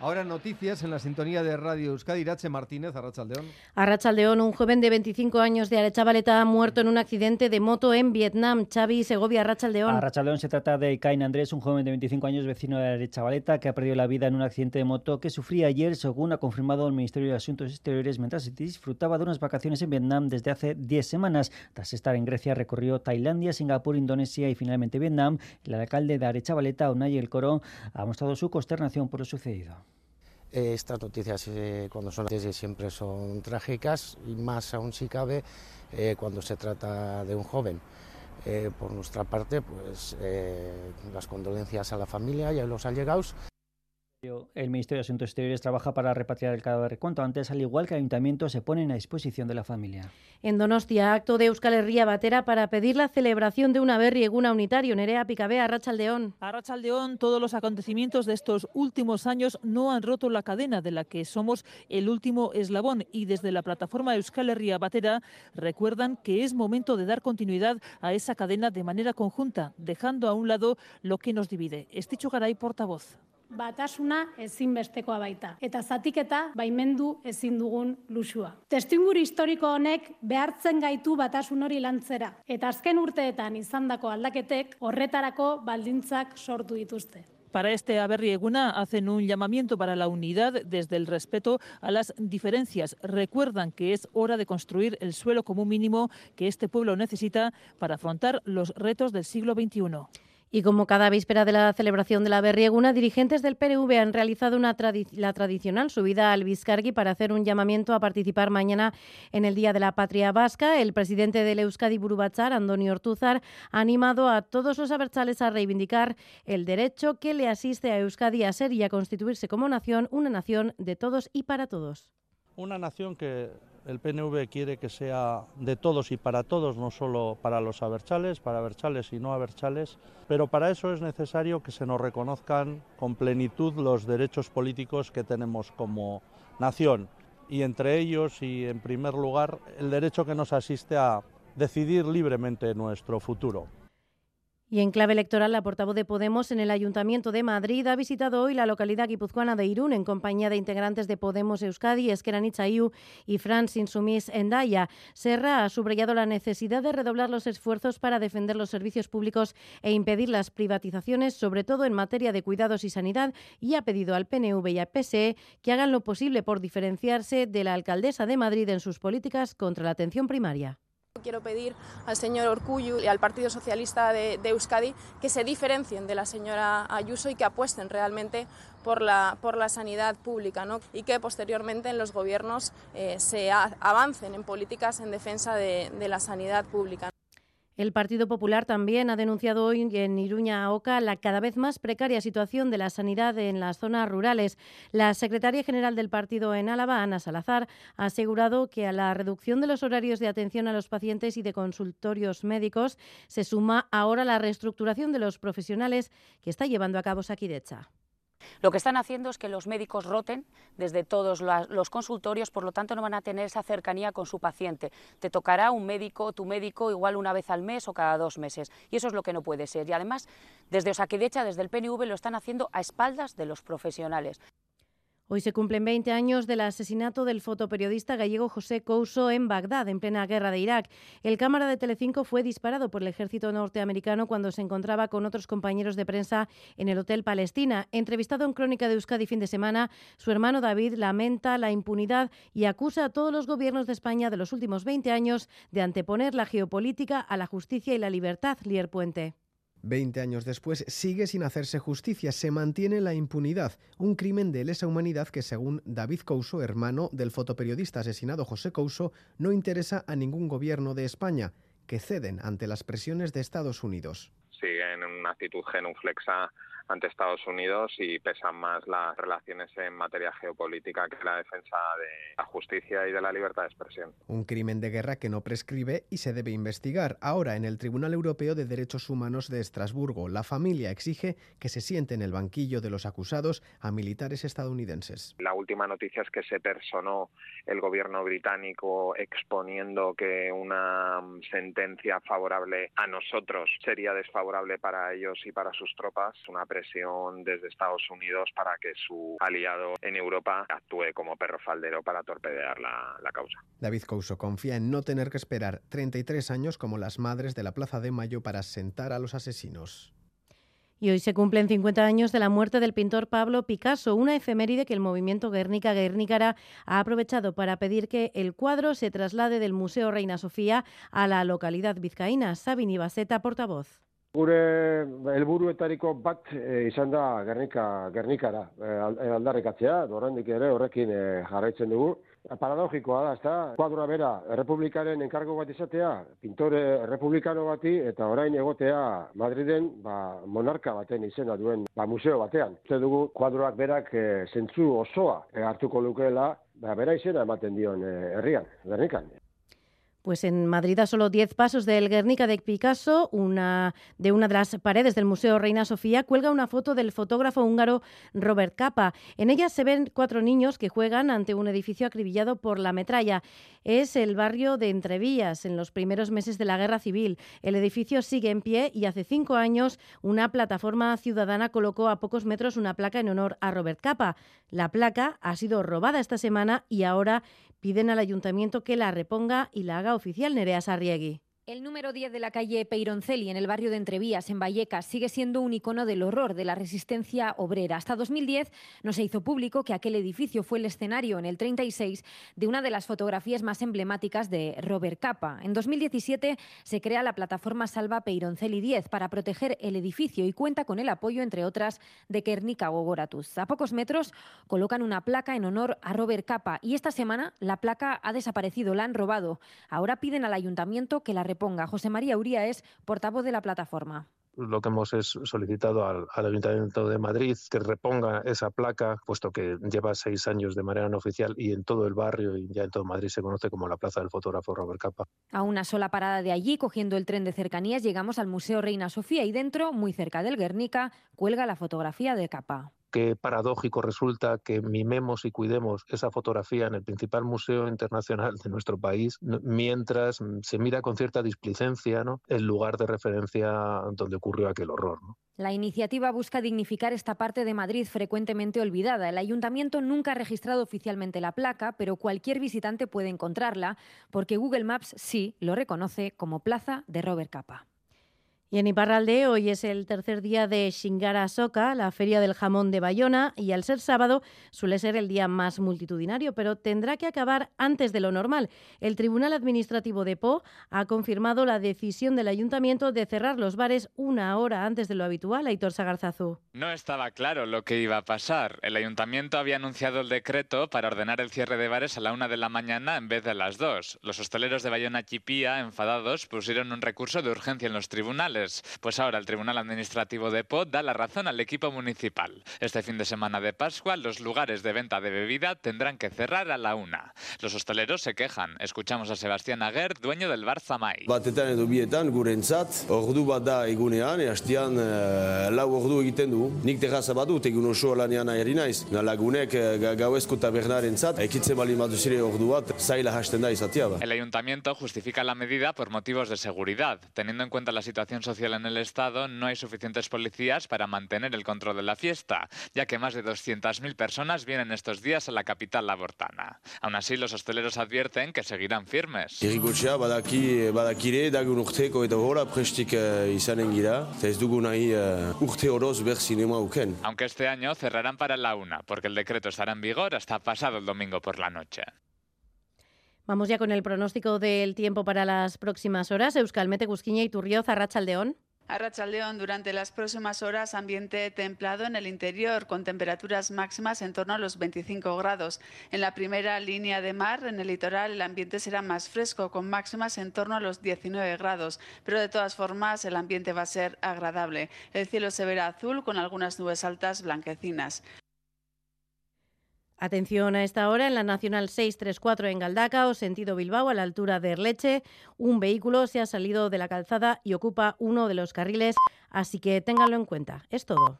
Ahora noticias en la sintonía de Radio Euskadi. Irache Martínez, Arrachaldeón. Arrachaldeón, un joven de 25 años de Arechavaleta ha muerto en un accidente de moto en Vietnam. Xavi Segovia, Arrachaldeón. Arrachaldeón se trata de Cain Andrés, un joven de 25 años vecino de Arechavaleta que ha perdido la vida en un accidente de moto que sufría ayer, según ha confirmado el Ministerio de Asuntos Exteriores, mientras disfrutaba de unas vacaciones en Vietnam desde hace 10 semanas. Tras estar en Grecia, recorrió Tailandia, Singapur, Indonesia y finalmente Vietnam. El alcalde de Arechavaleta, Unai El Coro, ha mostrado su consternación por lo sucedido. Eh, estas noticias eh, cuando son noticias siempre son trágicas y más aún si cabe eh, cuando se trata de un joven. por nuestra parte, pues las condolencias a la familia y a los allegados. El Ministerio de Asuntos Exteriores trabaja para repatriar el cadáver cuanto antes, al igual que el Ayuntamiento se ponen a disposición de la familia. En Donostia, acto de Euskal Herria Batera para pedir la celebración de una berrieguna unitario. Nerea Picabea, Arrachaldeón. Arrachaldeón, todos los acontecimientos de estos últimos años no han roto la cadena de la que somos el último eslabón y desde la plataforma Euskal Herria Batera recuerdan que es momento de dar continuidad a esa cadena de manera conjunta, dejando a un lado lo que nos divide. Esticho Garay, portavoz. Batasuna ezinbestekoa baita. Eta zatiketa baimendu ezin dugun lusua. Testinguru historiko honek behartzen gaitu batasun hori lantzera. Eta azken urteetan izandako aldaketek horretarako baldintzak sortu dituzte. Para este Aberri Eguna hacen un llamamiento para la unidad desde el respeto a las diferencias. Recuerdan que es hora de construir el suelo común mínimo que este pueblo necesita para afrontar los retos del siglo XXI. Y como cada víspera de la celebración de la Berrieguna, dirigentes del PNV han realizado una la tradicional subida al Vizcargui para hacer un llamamiento a participar mañana en el Día de la Patria Vasca. El presidente del Euskadi Burubachar, Andoni Ortúzar, ha animado a todos los abertzales a reivindicar el derecho que le asiste a Euskadi a ser y a constituirse como nación, una nación de todos y para todos. Una nación que el PNV quiere que sea de todos y para todos, no solo para los aberchales, para aberchales y no aberchales, pero para eso es necesario que se nos reconozcan con plenitud los derechos políticos que tenemos como nación y entre ellos y en primer lugar el derecho que nos asiste a decidir libremente nuestro futuro. Y en clave electoral, la portavoz de Podemos en el Ayuntamiento de Madrid ha visitado hoy la localidad guipuzcoana de Irún en compañía de integrantes de Podemos Euskadi, Esqueranitza y Fran Insumis Endaya. Serra ha subrayado la necesidad de redoblar los esfuerzos para defender los servicios públicos e impedir las privatizaciones, sobre todo en materia de cuidados y sanidad, y ha pedido al PNV y al PSE que hagan lo posible por diferenciarse de la alcaldesa de Madrid en sus políticas contra la atención primaria. Quiero pedir al señor Orcullu y al Partido Socialista de, Euskadi que se diferencien de la señora Ayuso y que apuesten realmente por la, por la sanidad pública ¿no? y que posteriormente en los gobiernos eh, se avancen en políticas en defensa de, de la sanidad pública. El Partido Popular también ha denunciado hoy en Iruña Oca la cada vez más precaria situación de la sanidad en las zonas rurales. La secretaria general del partido en Álava, Ana Salazar, ha asegurado que a la reducción de los horarios de atención a los pacientes y de consultorios médicos se suma ahora la reestructuración de los profesionales que está llevando a cabo Saquidecha. Lo que están haciendo es que los médicos roten desde todos los consultorios, por lo tanto no van a tener esa cercanía con su paciente. Te tocará un médico, tu médico, igual una vez al mes o cada dos meses. Y eso es lo que no puede ser. Y además, desde Osaquidecha, desde el PNV, lo están haciendo a espaldas de los profesionales. Hoy se cumplen 20 años del asesinato del fotoperiodista gallego José Couso en Bagdad, en plena guerra de Irak. El cámara de Telecinco fue disparado por el ejército norteamericano cuando se encontraba con otros compañeros de prensa en el Hotel Palestina. Entrevistado en Crónica de Euskadi fin de semana, su hermano David lamenta la impunidad y acusa a todos los gobiernos de España de los últimos 20 años de anteponer la geopolítica a la justicia y la libertad. Lier Puente. Veinte años después sigue sin hacerse justicia, se mantiene la impunidad, un crimen de lesa humanidad que según David Couso, hermano del fotoperiodista asesinado José Couso, no interesa a ningún gobierno de España, que ceden ante las presiones de Estados Unidos. Siguen en una actitud genuflexa ante Estados Unidos y pesan más las relaciones en materia geopolítica que la defensa de la justicia y de la libertad de expresión. Un crimen de guerra que no prescribe y se debe investigar. Ahora, en el Tribunal Europeo de Derechos Humanos de Estrasburgo, la familia exige que se siente en el banquillo de los acusados a militares estadounidenses. La última noticia es que se personó el gobierno británico exponiendo que una sentencia favorable a nosotros sería desfavorable para ellos y para sus tropas. Una presión desde Estados Unidos para que su aliado en Europa actúe como perro faldero para torpedear la, la causa. David Couso confía en no tener que esperar 33 años como las madres de la Plaza de Mayo para sentar a los asesinos. Y hoy se cumplen 50 años de la muerte del pintor Pablo Picasso, una efeméride que el movimiento Guernica Guernicara ha aprovechado para pedir que el cuadro se traslade del Museo Reina Sofía a la localidad vizcaína. Sabini Baseta, portavoz. Gure helburuetariko bat e, izan da Gernika, Gernikara e, aldarrikatzea, horrendik ere horrekin e, jarraitzen dugu. Paradogikoa da, ezta? Kuadroa bera, errepublikaren enkargo bat izatea, pintore errepublikano bati, eta orain egotea Madriden ba, monarka baten izena duen ba, museo batean. Uste dugu kuadroak berak e, zentzu osoa e, hartuko lukeela, ba, bera izena ematen dion herrian, Gernikan. Pues en Madrid, a solo 10 pasos del Guernica de Picasso, una, de una de las paredes del Museo Reina Sofía, cuelga una foto del fotógrafo húngaro Robert Capa. En ella se ven cuatro niños que juegan ante un edificio acribillado por la metralla. Es el barrio de Entrevías, en los primeros meses de la Guerra Civil. El edificio sigue en pie y hace cinco años una plataforma ciudadana colocó a pocos metros una placa en honor a Robert Capa. La placa ha sido robada esta semana y ahora piden al ayuntamiento que la reponga y la haga oficial Nerea Sarriegui. El número 10 de la calle Peironcelli, en el barrio de Entrevías, en Vallecas, sigue siendo un icono del horror de la resistencia obrera. Hasta 2010 no se hizo público que aquel edificio fue el escenario en el 36 de una de las fotografías más emblemáticas de Robert Capa. En 2017 se crea la plataforma Salva Peironcelli 10 para proteger el edificio y cuenta con el apoyo, entre otras, de Kernika Gogoratus. A pocos metros colocan una placa en honor a Robert Capa y esta semana la placa ha desaparecido, la han robado. Ahora piden al ayuntamiento que la ponga. José María Uría es portavoz de la plataforma lo que hemos es solicitado al, al, Ayuntamiento de Madrid que reponga esa placa, puesto que lleva seis años de manera no oficial y en todo el barrio y ya en todo Madrid se conoce como la Plaza del Fotógrafo Robert Capa. A una sola parada de allí, cogiendo el tren de cercanías, llegamos al Museo Reina Sofía y dentro, muy cerca del Guernica, cuelga la fotografía de Capa qué paradójico resulta que mimemos y cuidemos esa fotografía en el principal museo internacional de nuestro país, mientras se mira con cierta displicencia el lugar de referencia donde ocurrió aquel horror. La iniciativa busca dignificar esta parte de Madrid frecuentemente olvidada. El ayuntamiento nunca ha registrado oficialmente la placa, pero cualquier visitante puede encontrarla, porque Google Maps sí lo reconoce como Plaza de Robert Capa. Y en Iparralde hoy es el tercer día de Shingara Soka, la feria del jamón de Bayona, y al ser sábado suele ser el día más multitudinario, pero tendrá que acabar antes de lo normal. El Tribunal Administrativo de Po ha confirmado la decisión del ayuntamiento de cerrar los bares una hora antes de lo habitual. Aitor Sagarzazu. No estaba claro lo que iba a pasar. El ayuntamiento había anunciado el decreto para ordenar el cierre de bares a la una de la mañana en vez de las dos. Los hosteleros de Bayona Chipía, enfadados, pusieron un recurso de urgencia en los tribunales pues ahora el Tribunal Administrativo de Po da la razón al equipo municipal. Este fin de semana de Pascua, los lugares de venta de bebida tendrán que cerrar a la una. Los hosteleros se quejan. Escuchamos a Sebastián Aguer, dueño del bar Zamai. Batetan edo bietan, gurentzat, ordu bat da egunean, uh, lau ordu egiten du. Nik terraza badut egun oso lanean naiz. Na lagunek uh, gauezko tabernaren zat, ekitzen bali maduzire ordu bat, zaila hasten da izatea El ayuntamiento justifica la medida por motivos de seguridad, teniendo en cuenta la situación social en el Estado, no hay suficientes policías para mantener el control de la fiesta, ya que más de 200.000 personas vienen estos días a la capital labortana. Aún así, los hosteleros advierten que seguirán firmes. sinema uken. Aunque este año cerrarán para la una, porque el decreto estará en vigor hasta pasado el domingo por la noche. Vamos ya con el pronóstico del tiempo para las próximas horas. Euskalmete, Gusquiña y Turrioz, Arrachaldeón. Arrachaldeón, durante las próximas horas, ambiente templado en el interior, con temperaturas máximas en torno a los 25 grados. En la primera línea de mar, en el litoral, el ambiente será más fresco, con máximas en torno a los 19 grados. Pero de todas formas, el ambiente va a ser agradable. El cielo se verá azul, con algunas nubes altas blanquecinas. Atención a esta hora en la Nacional 634 en Galdaca o sentido Bilbao a la altura de Erleche. Un vehículo se ha salido de la calzada y ocupa uno de los carriles, así que ténganlo en cuenta. Es todo.